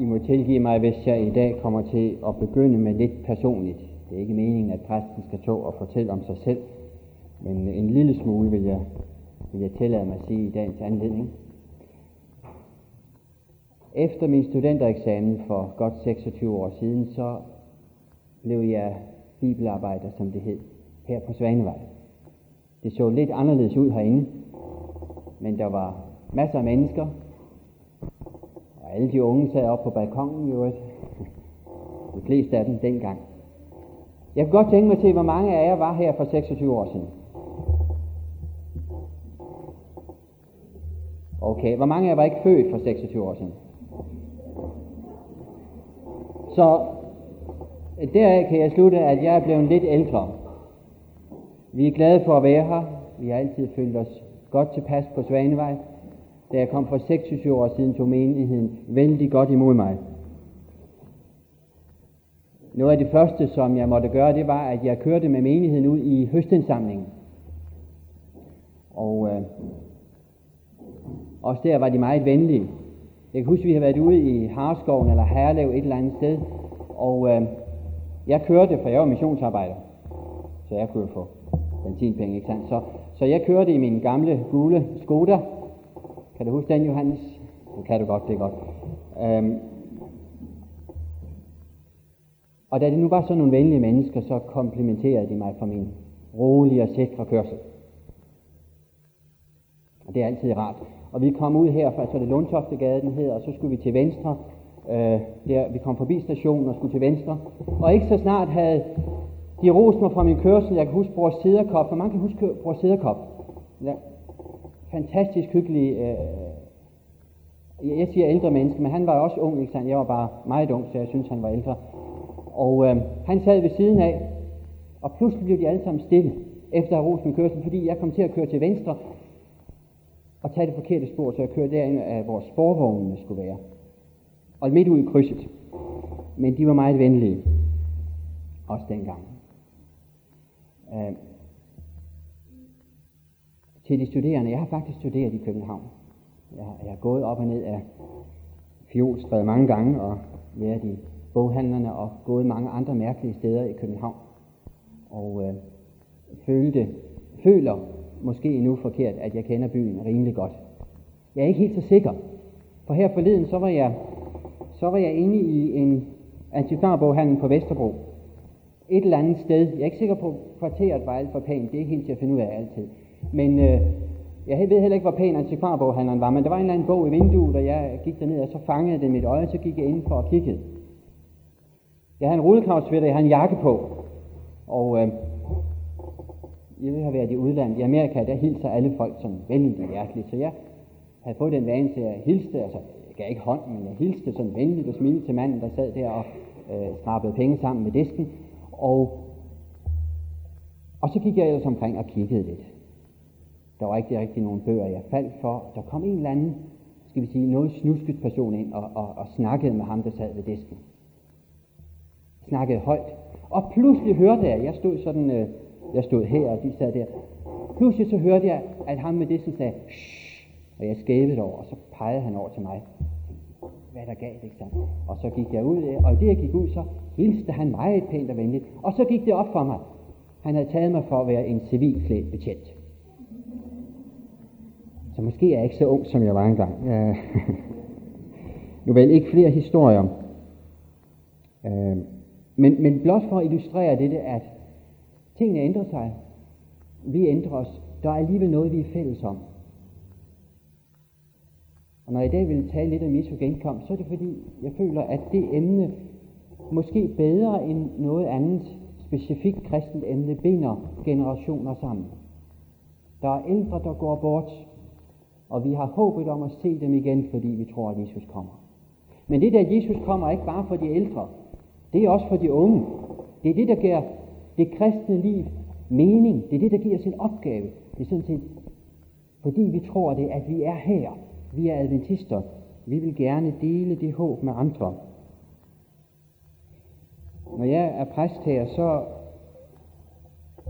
I må tilgive mig, hvis jeg i dag kommer til at begynde med lidt personligt. Det er ikke meningen, at præsten skal stå og fortælle om sig selv, men en lille smule vil jeg, vil jeg tillade mig at sige i dagens anledning. Efter min studentereksamen for godt 26 år siden, så blev jeg bibelarbejder, som det hed, her på Svanevej. Det så lidt anderledes ud herinde, men der var masser af mennesker, og alle de unge sad op på balkongen jo. De fleste af dem dengang. Jeg kan godt tænke mig til, hvor mange af jer var her for 26 år siden. Okay, hvor mange af jer var ikke født for 26 år siden? Så deraf kan jeg slutte, at jeg er blevet lidt ældre. Vi er glade for at være her. Vi har altid følt os godt tilpas på Svanevej. Da jeg kom for 26 år siden, tog menigheden vældig godt imod mig. Noget af det første, som jeg måtte gøre, det var, at jeg kørte med menigheden ud i høstindsamlingen. Og øh, også der var de meget venlige. Jeg kan huske, at vi har været ude i Harskoven eller Herlev et eller andet sted, og øh, jeg kørte, for jeg var missionsarbejder, så jeg kunne få benzinpenge, ikke sandt? Så, så jeg kørte i min gamle gule Skoda. Kan du huske den, Johannes? Det kan du godt, det er godt. Øhm, og da det nu var sådan nogle venlige mennesker, så komplimenterede de mig for min rolige og sikre kørsel. Og det er altid rart. Og vi kom ud her, så det Lundtoftegade, den hedder, og så skulle vi til venstre. Øh, der, vi kom forbi stationen og skulle til venstre. Og ikke så snart havde de rost mig fra min kørsel. Jeg kan huske Bror Sederkop. for man kan huske Bror Sederkop? Ja. Fantastisk hyggelig. Øh, jeg siger ældre menneske, men han var også ung, ikke sandt? Jeg var bare meget ung, så jeg synes, han var ældre. Og øh, han sad ved siden af, og pludselig blev de alle sammen stille, efter at have rost min kørsel, fordi jeg kom til at køre til venstre, og tage det forkerte spor, så jeg kørte derind af, hvor sporvognene skulle være. Og midt ud i krydset. Men de var meget venlige. Også dengang. Øh, til de studerende. Jeg har faktisk studeret i København. Jeg har, jeg har gået op og ned af Fjolstræde mange gange og været i boghandlerne og gået mange andre mærkelige steder i København. Og øh, følte, føler måske endnu forkert, at jeg kender byen rimelig godt. Jeg er ikke helt så sikker, for her forleden så var jeg, så var jeg inde i en antikvarboghandel på Vesterbro. Et eller andet sted. Jeg er ikke sikker på, at kvarteret var alt for pænt. Det er ikke helt til at finde ud af altid. Men øh, jeg ved heller ikke, hvor pæn antikvarboghandleren var, men der var en eller anden bog i vinduet, og jeg gik derned, og så fangede det mit øje, så gik jeg ind for at kigge. Jeg havde en rudekravsvætter, jeg havde en jakke på, og øh, jeg ville have været i udlandet. I Amerika, der hilser alle folk som venligt og hjerteligt. Så jeg havde fået den vane til at hilse, altså jeg gav ikke hånd, men jeg hilste sådan venligt og smilte til manden, der sad der og øh, skrabede penge sammen med disken. Og, og så gik jeg ellers omkring og kiggede lidt. Der var ikke rigtig nogen bøger, jeg faldt for. Der kom en eller anden, skal vi sige, noget snusket person ind og, og, og snakkede med ham, der sad ved disken. Snakkede højt. Og pludselig hørte jeg, jeg stod sådan øh, jeg stod her, og de sad der. Pludselig så hørte jeg, at ham med det, sagde, Shh! og jeg skævede over, og så pegede han over til mig. Hvad der galt, ikke sant? Og så gik jeg ud, øh, og i det jeg gik ud, så hilste han meget pænt og venligt. Og så gik det op for mig. Han havde taget mig for at være en civilklædt betjent. Så måske er jeg ikke så ung, som jeg var engang. Øh, nu vel ikke flere historier. Øh, men, men blot for at illustrere dette, at Tingene ændrer sig. Vi ændrer os. Der er alligevel noget, vi er fælles om. Og når jeg i dag vil tale lidt om Jesu genkomst, så er det fordi, jeg føler, at det emne, måske bedre end noget andet specifikt kristent emne, binder generationer sammen. Der er ældre, der går bort, og vi har håbet om at se dem igen, fordi vi tror, at Jesus kommer. Men det der Jesus kommer er ikke bare for de ældre, det er også for de unge. Det er det, der giver det kristne liv mening. Det er det, der giver os en opgave. Det er sådan set, fordi vi tror det, at vi er her. Vi er adventister. Vi vil gerne dele det håb med andre. Når jeg er præst her, så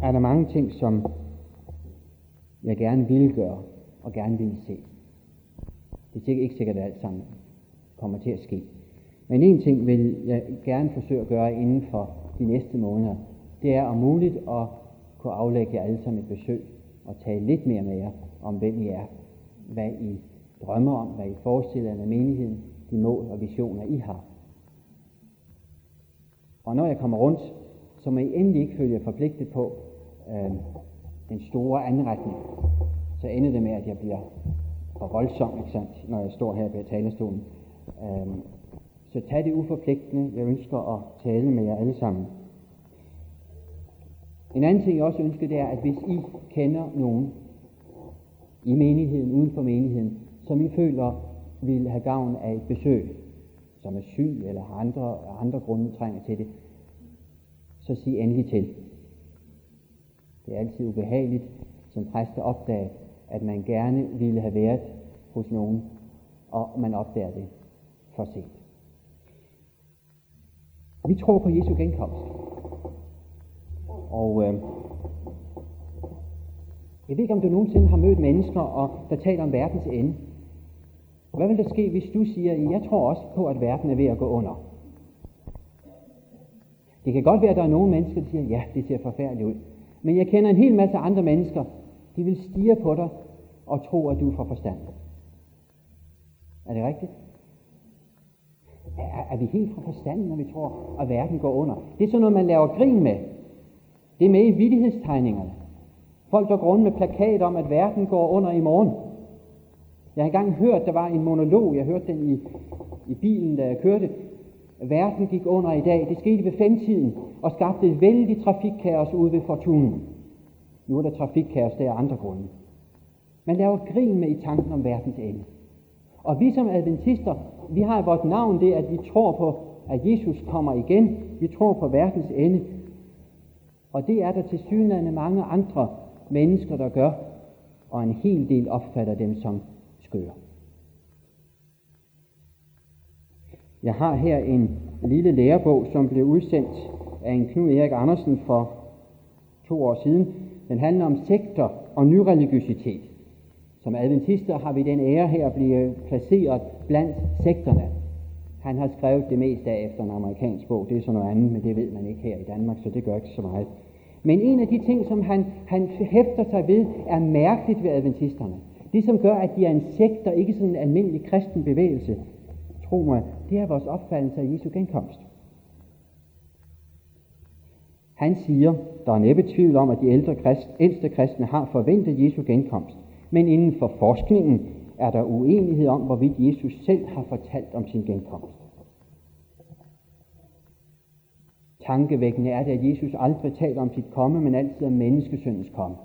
er der mange ting, som jeg gerne vil gøre og gerne vil se. Det er ikke sikkert, at alt sammen kommer til at ske. Men en ting vil jeg gerne forsøge at gøre inden for de næste måneder. Det er om muligt at kunne aflægge jer alle sammen et besøg og tale lidt mere med jer om, hvem I er, hvad I drømmer om, hvad I forestiller jer menigheden, de mål og visioner, I har. Og når jeg kommer rundt, så må I endelig ikke følge forpligtet på øh, den store anretning. Så ender det med, at jeg bliver for voldsom, ikke sandt, når jeg står her ved talerstolen. Øhm, så tag det uforpligtende. Jeg ønsker at tale med jer alle sammen. En anden ting, jeg også ønsker, det er, at hvis I kender nogen i menigheden, uden for menigheden, som I føler vil have gavn af et besøg, som er syg eller har andre, andre grunde trænger til det, så sig endelig til. Det er altid ubehageligt som præst at opdage, at man gerne ville have været hos nogen, og man opdager det for sent. Vi tror på Jesu genkomst. Og øh, jeg ved ikke, om du nogensinde har mødt mennesker, og der taler om verdens ende. Hvad vil der ske, hvis du siger, jeg tror også på, at verden er ved at gå under? Det kan godt være, at der er nogle mennesker, der siger, ja, det ser forfærdeligt ud. Men jeg kender en hel masse andre mennesker, de vil stige på dig og tro, at du får forstand. Er det rigtigt? Er, er vi helt fra forstanden, når vi tror, at verden går under? Det er sådan noget, man laver grin med. Det er med i vidighedstegningerne. Folk, der går rundt med plakat om, at verden går under i morgen. Jeg har engang hørt, der var en monolog, jeg hørte den i, i bilen, da jeg kørte. Verden gik under i dag. Det skete ved femtiden og skabte et vældig trafikkaos ude ved Fortunen. Nu er der trafikkaos der af andre grunde. Man laver grin med i tanken om verdens ende. Og vi som adventister, vi har i vores navn det, at vi tror på, at Jesus kommer igen. Vi tror på verdens ende. Og det er der til synligheden mange andre mennesker, der gør, og en hel del opfatter dem som skøre. Jeg har her en lille lærebog, som blev udsendt af en Knud Erik Andersen for to år siden. Den handler om sekter og nyreligiøsitet. Som adventister har vi den ære her at blive placeret blandt sekterne. Han har skrevet det meste af efter en amerikansk bog. Det er sådan noget andet, men det ved man ikke her i Danmark, så det gør ikke så meget. Men en af de ting, som han, han hæfter sig ved, er mærkeligt ved adventisterne. Det, som gør, at de er en sekt og ikke sådan en almindelig kristen bevægelse, tro mig, det er vores opfattelse af Jesu genkomst. Han siger, der er næppe tvivl om, at de ældre krist, ældste kristne har forventet Jesu genkomst. Men inden for forskningen er der uenighed om, hvorvidt Jesus selv har fortalt om sin genkomst. Tankevækkende er det, at Jesus aldrig taler om sit komme, men altid om menneskesøndens komme.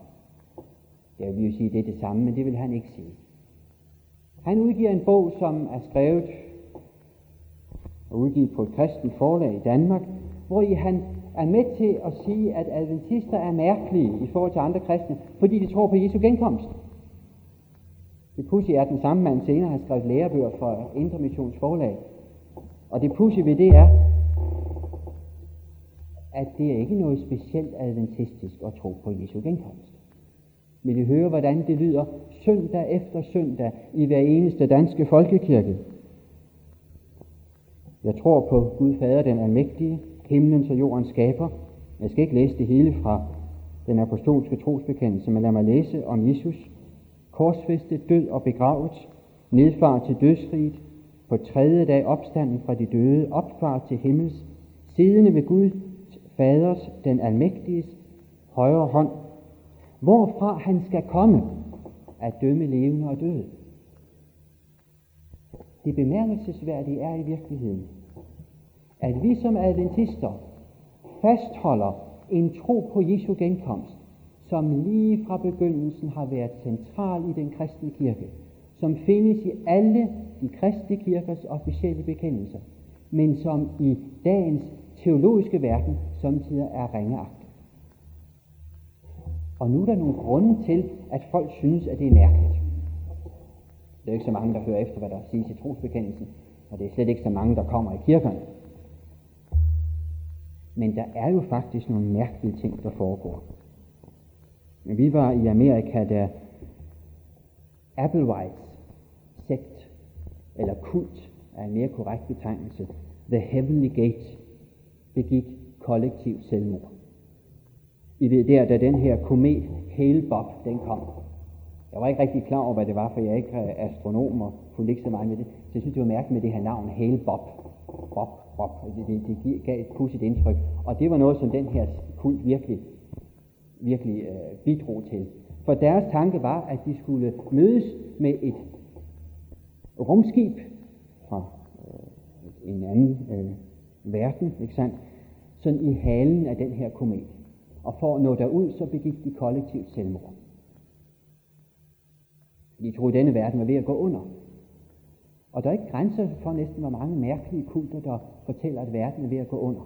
Jeg vil jo sige, det er det samme, men det vil han ikke sige. Han udgiver en bog, som er skrevet og udgivet på et kristent forlag i Danmark, hvor i han er med til at sige, at adventister er mærkelige i forhold til andre kristne, fordi de tror på Jesu genkomst. Det pussy er, at den samme mand senere har skrevet lærebøger for Intermissions forlag. Og det pussy ved det er, at det er ikke noget specielt adventistisk at tro på Jesu genkomst. Vil I høre, hvordan det lyder søndag efter søndag i hver eneste danske folkekirke? Jeg tror på Gud Fader, den almægtige, himlens og jordens skaber. Jeg skal ikke læse det hele fra den apostolske trosbekendelse, men lad mig læse om Jesus, korsfæstet, død og begravet, nedfar til dødsriget, på tredje dag opstanden fra de døde, opfar til himmels, siddende ved Gud, Faders, den almægtiges, højre hånd, hvorfra han skal komme at dømme levende og døde. Det bemærkelsesværdige er i virkeligheden, at vi som adventister fastholder en tro på Jesu genkomst, som lige fra begyndelsen har været central i den kristne kirke, som findes i alle de kristne kirkers officielle bekendelser, men som i dagens teologiske verden samtidig er ringeagtet. Og nu er der nogle grunde til, at folk synes, at det er mærkeligt. Det er ikke så mange, der hører efter, hvad der siges i trosbekendelsen, og det er slet ikke så mange, der kommer i kirkerne. Men der er jo faktisk nogle mærkelige ting, der foregår. Vi var i Amerika, da Applewhites sekt, eller kult, er en mere korrekt betegnelse, The Heavenly Gate, begik kollektiv selvmord. I det der, da den her komet Hale Bob, den kom. Jeg var ikke rigtig klar over, hvad det var, for jeg er ikke astronom og kunne ikke så meget med det. Så jeg synes, det var mærkeligt med det her navn, Hale Bob. Bob, Bob. Altså, det, det, det gav et pudsigt indtryk. Og det var noget, som den her kult virkelig, virkelig øh, bidrog til. For deres tanke var, at de skulle mødes med et rumskib fra øh, en anden øh, verden, ikke sandt? Sådan i halen af den her komet. Og for at nå derud, så begik de kollektivt selvmord. De troede, at denne verden var ved at gå under. Og der er ikke grænser for næsten, hvor mange mærkelige kulter, der fortæller, at verden er ved at gå under.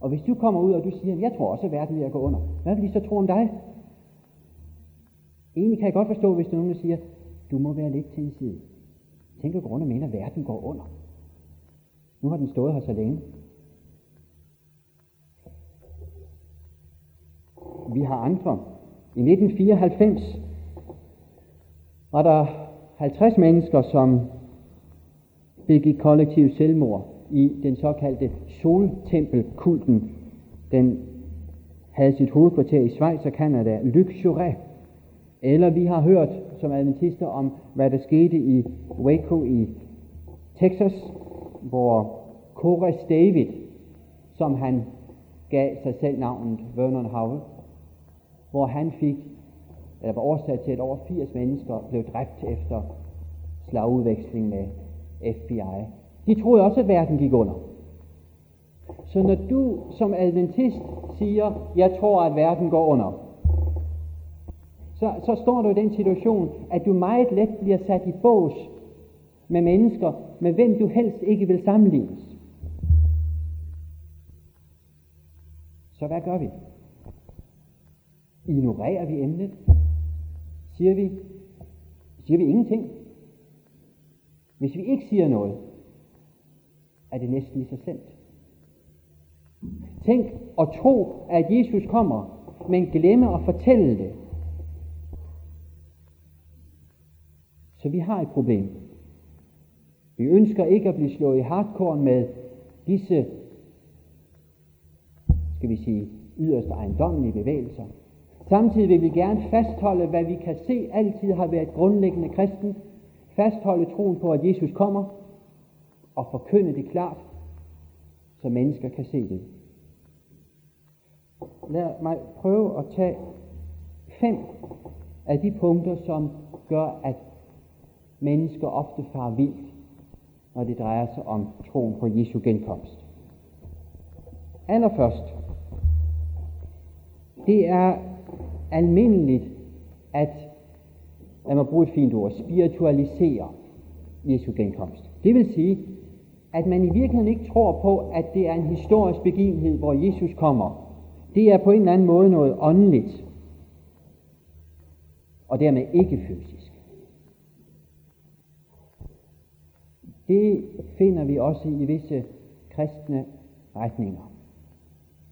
Og hvis du kommer ud, og du siger, jeg tror også, at verden er ved at gå under, hvad vil de så tro om dig? Egentlig kan jeg godt forstå, hvis der nogen, der siger, du må være lidt til en side. Tænk at grund og mener, at verden går under. Nu har den stået her så længe. Vi har andre. I 1994 var der 50 mennesker, som begik kollektiv selvmord i den såkaldte soltempelkulten. Den havde sit hovedkvarter i Schweiz og Canada, Luc Eller vi har hørt som adventister om, hvad der skete i Waco i Texas, hvor Kores David, som han gav sig selv navnet Vernon Howell, hvor han fik, eller var årsag til, at over 80 mennesker blev dræbt efter slagudveksling med FBI. De troede også, at verden gik under. Så når du som adventist siger, jeg tror, at verden går under, så, så står du i den situation, at du meget let bliver sat i bås med mennesker, med hvem du helst ikke vil sammenlignes. Så hvad gør vi? Ignorerer vi emnet? Siger vi, siger vi ingenting? Hvis vi ikke siger noget, er det næsten lige så slemt. Tænk og tro, at Jesus kommer, men glemme at fortælle det. Så vi har et problem. Vi ønsker ikke at blive slået i hardcore med disse, skal vi sige, yderst ejendommelige bevægelser. Samtidig vil vi gerne fastholde, hvad vi kan se altid har været grundlæggende kristen, fastholde troen på, at Jesus kommer, og forkynde det klart, så mennesker kan se det. Lad mig prøve at tage fem af de punkter, som gør, at mennesker ofte far vildt, når det drejer sig om troen på Jesu genkomst. Allerførst, det er almindeligt at, lad mig bruge et fint ord, spiritualisere Jesu genkomst. Det vil sige, at man i virkeligheden ikke tror på, at det er en historisk begivenhed, hvor Jesus kommer. Det er på en eller anden måde noget åndeligt, og dermed ikke fysisk. Det finder vi også i visse kristne retninger.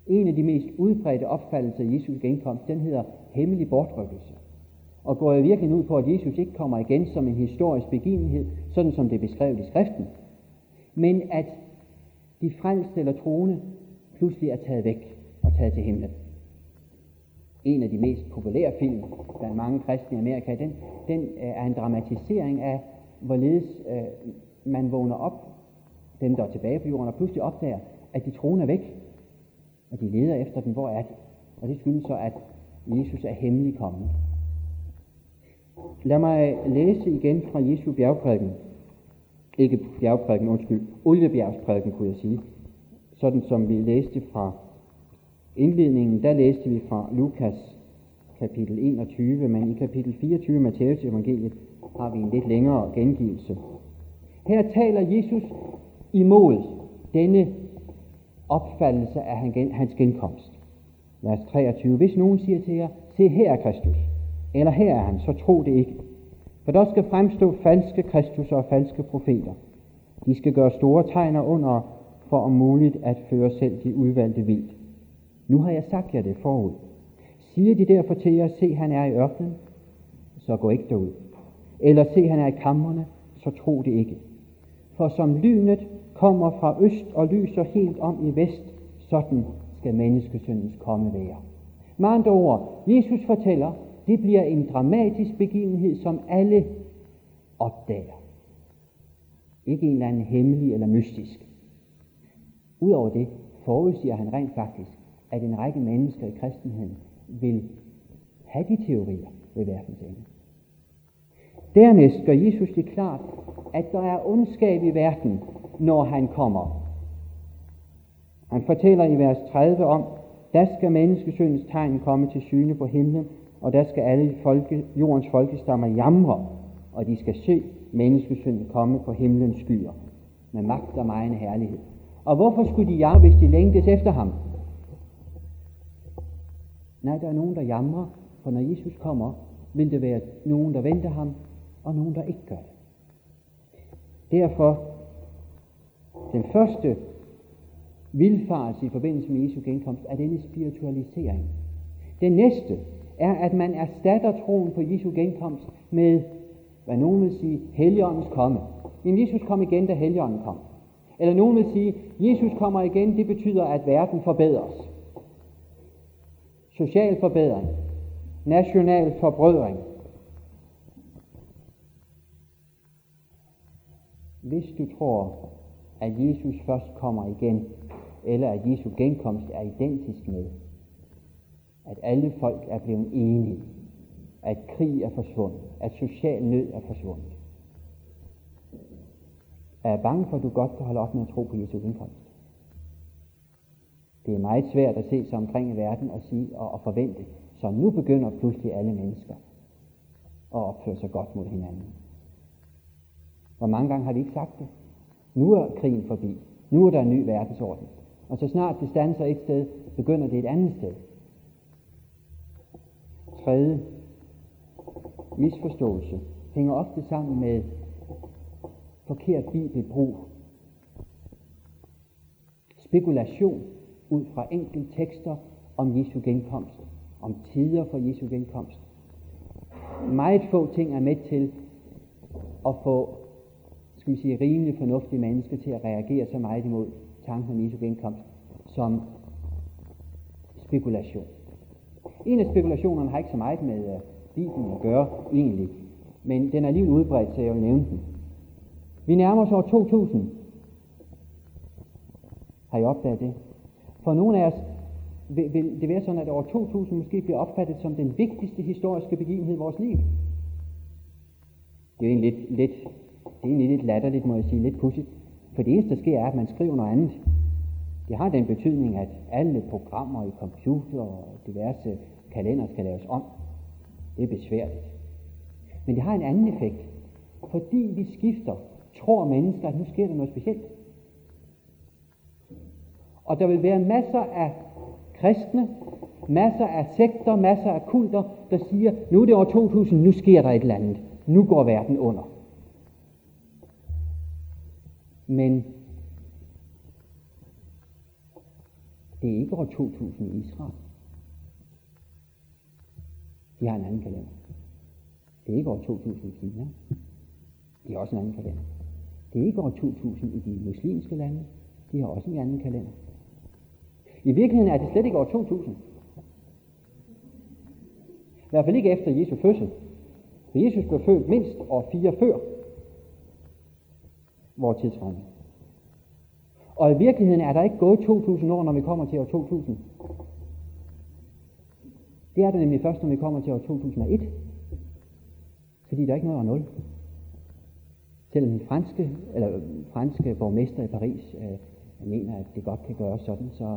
En af de mest udbredte opfattelser af Jesu genkomst, den hedder hemmelig bortrykkelse. Og går jeg virkelig ud på, at Jesus ikke kommer igen som en historisk begivenhed, sådan som det er beskrevet i skriften, men at de frelste eller troende pludselig er taget væk og taget til himlen. En af de mest populære film blandt mange kristne i Amerika, den, den øh, er en dramatisering af, hvorledes øh, man vågner op, dem der er tilbage på jorden, og pludselig opdager, at de troende er væk, og de leder efter den, hvor er de? Og det skyldes så, at Jesus er hemmelig kommet. Lad mig læse igen fra Jesu bjergprædiken. Ikke bjergprædiken, undskyld. Oliebjergsprædiken, kunne jeg sige. Sådan som vi læste fra indledningen, der læste vi fra Lukas kapitel 21, men i kapitel 24 Matthæus evangeliet har vi en lidt længere gengivelse. Her taler Jesus imod denne opfattelse af hans genkomst. Vers 23. Hvis nogen siger til jer, se her er Kristus, eller her er han, så tro det ikke. For der skal fremstå falske Kristus og falske profeter. De skal gøre store tegner under, for om muligt at føre selv de udvalgte vildt. Nu har jeg sagt jer det forud. Siger de derfor til jer, se han er i ørkenen, så gå ikke derud. Eller se han er i kammerne, så tro det ikke. For som lynet kommer fra øst og lyser helt om i vest, sådan skal menneskesyndens komme være. Med andre ord, Jesus fortæller, det bliver en dramatisk begivenhed, som alle opdager. Ikke en eller anden hemmelig eller mystisk. Udover det forudsiger han rent faktisk, at en række mennesker i kristenheden vil have de teorier ved verdens ende. Dernæst gør Jesus det klart, at der er ondskab i verden, når han kommer. Han fortæller i vers 30 om, der skal menneskesøndens tegn komme til syne på himlen, og der skal alle folke, jordens folkestammer jamre, og de skal se menneskesønnen komme på himlens skyer med magt og megen herlighed. Og hvorfor skulle de jamre, hvis de længtes efter ham? Nej, der er nogen, der jamrer, for når Jesus kommer, vil det være nogen, der venter ham, og nogen, der ikke gør det. Derfor, den første vilfarelse i forbindelse med Jesu genkomst er denne spiritualisering. Den næste er, at man erstatter troen på Jesu genkomst med, hvad nogen vil sige, Helligåndens komme. Jamen, Jesus kom igen, da Helligånden kom. Eller nogen vil sige, Jesus kommer igen, det betyder, at verden forbedres. Social forbedring. National forbrødring. Hvis du tror, at Jesus først kommer igen, eller at Jesu genkomst er identisk med, at alle folk er blevet enige, at krig er forsvundet, at social nød er forsvundet. Er jeg bange for, at du godt kan holde op med at tro på Jesu indkomst. Det er meget svært at se sig omkring i verden og sige og, og forvente, så nu begynder pludselig alle mennesker at opføre sig godt mod hinanden. Hvor mange gange har vi ikke sagt det? Nu er krigen forbi. Nu er der en ny verdensorden. Og så snart det standser et sted, begynder det et andet sted. Tredje misforståelse hænger ofte sammen med forkert bibelbrug. Spekulation ud fra enkelte tekster om Jesu genkomst, om tider for Jesu genkomst. Meget få ting er med til at få skal vi sige, rimelig fornuftige mennesker til at reagere så meget imod tanken om Jesu genkomst som spekulation. En af spekulationerne har ikke så meget med uh, Bibelen at gøre egentlig, men den er alligevel udbredt, så jeg vil nævne den. Vi nærmer os år 2000. Har I opdaget det? For nogle af os vil, vil det være sådan, at år 2000 måske bliver opfattet som den vigtigste historiske begivenhed i vores liv. Det er egentlig lidt, lidt, det er egentlig lidt latterligt, må jeg sige, lidt pudsigt. For det eneste, der sker, er, at man skriver noget andet. Det har den betydning, at alle programmer i computer og diverse kalender skal laves om. Det er besværligt. Men det har en anden effekt. Fordi vi skifter, tror mennesker, at nu sker der noget specielt. Og der vil være masser af kristne, masser af sekter, masser af kulter, der siger, nu er det år 2000, nu sker der et eller andet. Nu går verden under. Men det er ikke år 2000 i Israel. De har en anden kalender. Det er ikke år 2000 i Kina. De har også en anden kalender. Det er ikke år 2000 i de muslimske lande. De har også en anden kalender. I virkeligheden er det slet ikke år 2000. I hvert fald ikke efter Jesu fødsel. For Jesus blev født mindst år 4 før vores tidsregning. Og i virkeligheden er der ikke gået 2000 år, når vi kommer til år 2000. Det er det nemlig først, når vi kommer til år 2001. Fordi der er ikke noget år 0. Selvom den franske, eller, øh, franske borgmester i Paris øh, mener, at det godt kan gøres sådan, så,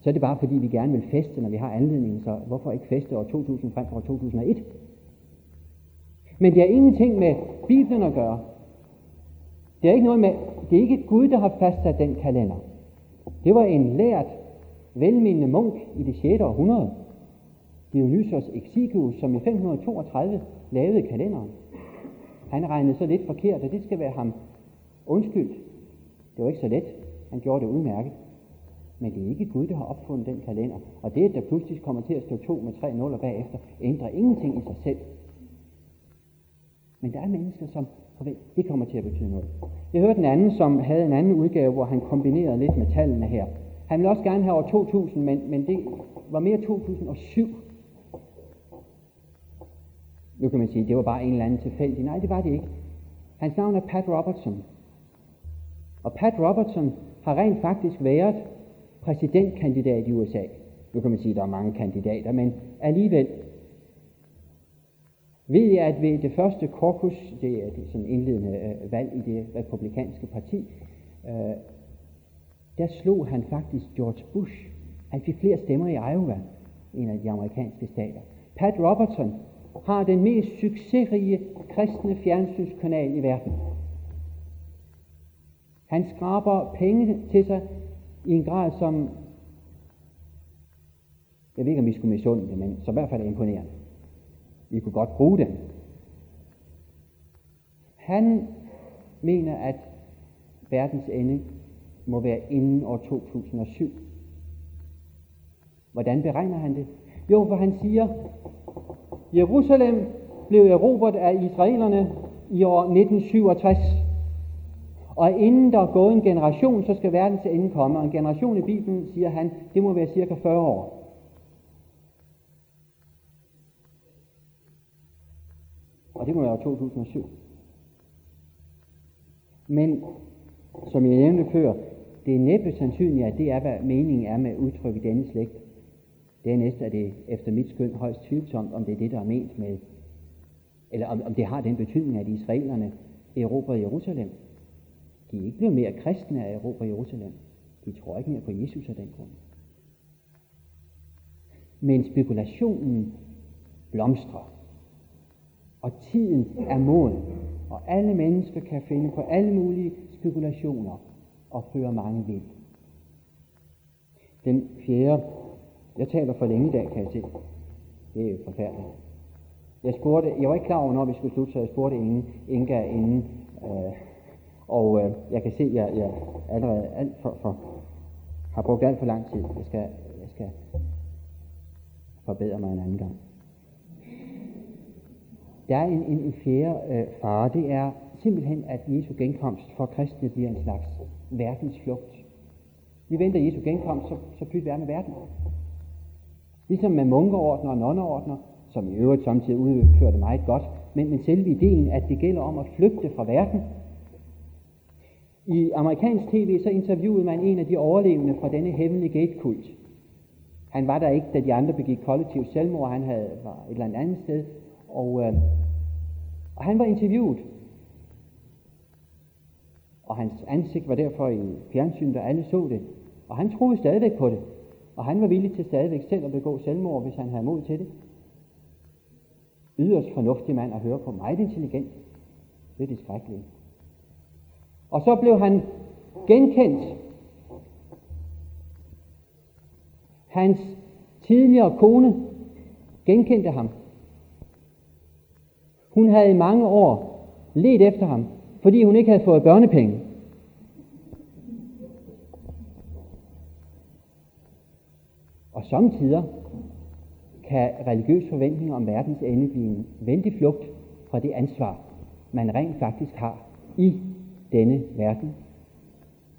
så er det bare fordi, vi gerne vil feste, når vi har anledningen, Så hvorfor ikke feste år 2000 frem for år 2001? Men det har ingenting med Bibelen at gøre. Det er ikke noget med, det er ikke Gud, der har fastsat den kalender. Det var en lært, velmenende munk i det 6. århundrede, Dionysos Exiguus, som i 532 lavede kalenderen. Han regnede så lidt forkert, at det skal være ham undskyldt. Det var ikke så let. Han gjorde det udmærket. Men det er ikke Gud, der har opfundet den kalender. Og det, at der pludselig kommer til at stå to med tre nuller bagefter, ændrer ingenting i sig selv. Men der er mennesker, som Det kommer til at betyde noget. Jeg hørte en anden, som havde en anden udgave, hvor han kombinerede lidt med tallene her. Han ville også gerne have år 2000, men, men det var mere 2007. Nu kan man sige, at det var bare en eller anden tilfældig. Nej, det var det ikke. Hans navn er Pat Robertson. Og Pat Robertson har rent faktisk været præsidentkandidat i USA. Nu kan man sige, at der er mange kandidater, men alligevel ved jeg, at ved det første korpus, det er det sådan indledende øh, valg i det republikanske parti, øh, der slog han faktisk George Bush. Han fik flere stemmer i Iowa, en af de amerikanske stater. Pat Robertson har den mest succesrige kristne fjernsynskanal i verden. Han skraber penge til sig i en grad, som jeg ved ikke, om vi skulle misunde det, men så i hvert fald er imponerende. Vi kunne godt bruge den. Han mener, at verdens ende må være inden år 2007. Hvordan beregner han det? Jo, for han siger, Jerusalem blev erobret af israelerne i år 1967. Og inden der er gået en generation, så skal verden til ende komme. Og en generation i Bibelen, siger han, det må være cirka 40 år. Og det må være 2007. Men, som jeg nævnte før, det er næppe sandsynligt, at det er, hvad meningen er med udtrykket denne slægt. Dernæst er det efter mit skøn højst tvivlsomt, om det er det, der er ment med, eller om, om det har den betydning, at israelerne erobrer Jerusalem. De er ikke blevet mere kristne af Europa Jerusalem. De tror ikke mere på Jesus af den grund. Men spekulationen blomstrer. Og tiden er moden. Og alle mennesker kan finde på alle mulige spekulationer og føre mange vild. Den fjerde, jeg taler for længe i dag, kan jeg se. Det er forfærdeligt. Jeg spurgte, jeg var ikke klar over, når vi skulle slutte, så jeg spurgte ingen, Inga inden, øh, og øh, jeg kan se, at jeg, jeg allerede alt for, for, har brugt alt for lang tid. Jeg skal, jeg skal forbedre mig en anden gang. Der er en, en, en fjerde øh, fare, det er simpelthen, at Jesu genkomst for kristne bliver en slags verdensflugt. Vi venter Jesu genkomst, så, så pyt vi med verden. Ligesom med munkeordner og nonneordner, som i øvrigt samtidig udfører det meget godt, men, men selve ideen, at det gælder om at flygte fra verden. I amerikansk tv så interviewede man en af de overlevende fra denne hemmelige gatekult. Han var der ikke, da de andre begik kollektiv selvmord, han havde, var et eller andet sted, og, øh, og han var interviewet. Og hans ansigt var derfor i fjernsyn, der alle så det. Og han troede stadigvæk på det. Og han var villig til stadigvæk selv at begå selvmord, hvis han havde mod til det. Yderst fornuftig mand at høre på. Meget intelligent. Det er det skrækkelige. Og så blev han genkendt. Hans tidligere kone genkendte ham. Hun havde i mange år let efter ham, fordi hun ikke havde fået børnepenge. Og samtidig kan religiøs forventning om verdens ende blive en vældig flugt fra det ansvar, man rent faktisk har i denne verden.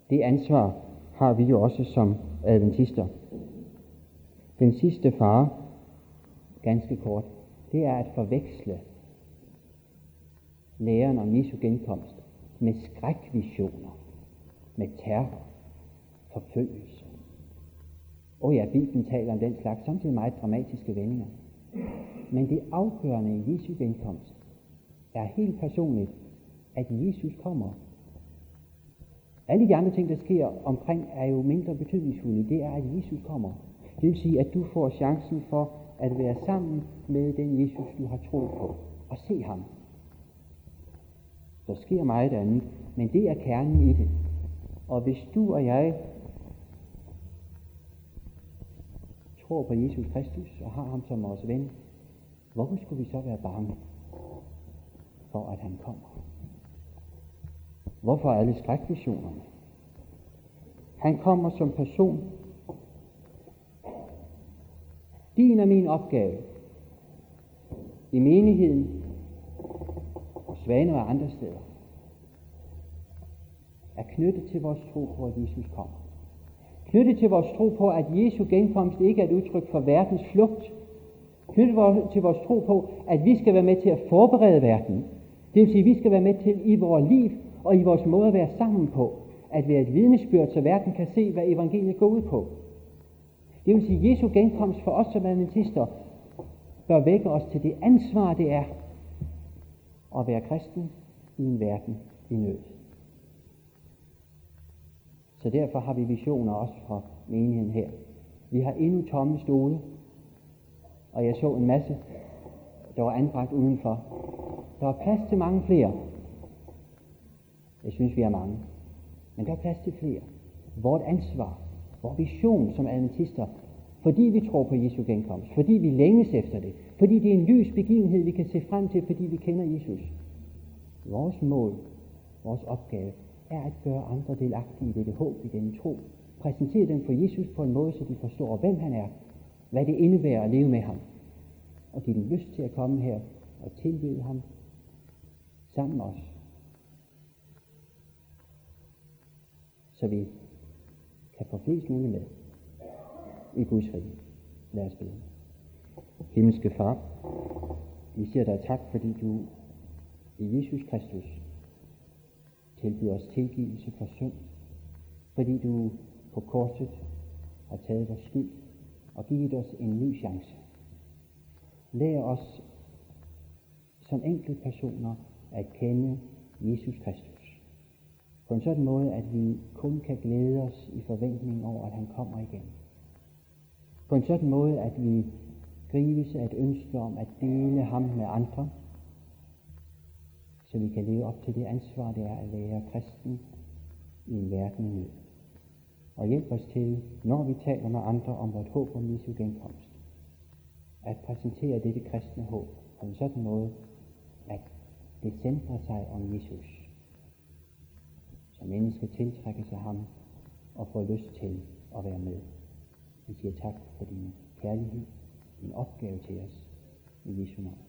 Det ansvar har vi jo også som adventister. Den sidste fare, ganske kort, det er at forveksle læren om Jesu genkomst med skrækvisioner, med terror, forfølgelse. Og ja, Bibelen taler om den slags, samtidig meget dramatiske vendinger. Men det afgørende i Jesu genkomst er helt personligt, at Jesus kommer. Alle de andre ting, der sker omkring, er jo mindre betydningsfulde. Det er, at Jesus kommer. Det vil sige, at du får chancen for at være sammen med den Jesus, du har troet på, og se ham der sker meget andet, men det er kernen i det. Og hvis du og jeg tror på Jesus Kristus og har ham som vores ven, hvorfor skulle vi så være bange for, at han kommer? Hvorfor alle skrækvisionerne? Han kommer som person. Din og min opgave i menigheden, og Svane og andre steder, er knyttet til vores tro på, at Jesus kommer. Knyttet til vores tro på, at Jesu genkomst ikke er et udtryk for verdens flugt. Knyttet til vores tro på, at vi skal være med til at forberede verden. Det vil sige, at vi skal være med til i vores liv og i vores måde at være sammen på, at være et vidnesbyrd, så verden kan se, hvad evangeliet går ud på. Det vil sige, at Jesu genkomst for os som adventister bør vække os til det ansvar, det er at være kristen i en verden i nød. Så derfor har vi visioner også fra menigheden her. Vi har endnu tomme stole, og jeg så en masse, der var anbragt udenfor. Der er plads til mange flere. Jeg synes, vi er mange. Men der er plads til flere. Vort ansvar, vores vision som adventister, fordi vi tror på Jesu genkomst, fordi vi længes efter det, fordi det er en lys begivenhed, vi kan se frem til, fordi vi kender Jesus. Vores mål, vores opgave, er at gøre andre delagtige i dette håb, i denne tro. Præsentere dem for Jesus på en måde, så de forstår, hvem han er, hvad det indebærer at leve med ham, og give dem lyst til at komme her og tilbyde ham sammen med os. Så vi kan få flest muligt med i Guds rige. Lad os bede. Himmelske Far, vi siger dig tak, fordi du i Jesus Kristus tilbyder os tilgivelse for synd, fordi du på korset har taget vores skyld og givet os en ny chance. Lær os som enkelte personer at kende Jesus Kristus. På en sådan måde, at vi kun kan glæde os i forventning over, at han kommer igen. På en sådan måde, at vi grives af et ønske om at dele ham med andre, så vi kan leve op til det ansvar, det er at være kristen i en verden i nød. Og hjælp os til, når vi taler med andre om vort håb om Jesu genkomst, at præsentere dette kristne håb på en sådan måde, at det centrer sig om Jesus, så mennesker tiltrækker sig ham og får lyst til at være med. Vi siger tak for din kærlighed, din opgave til os i Jesu navn.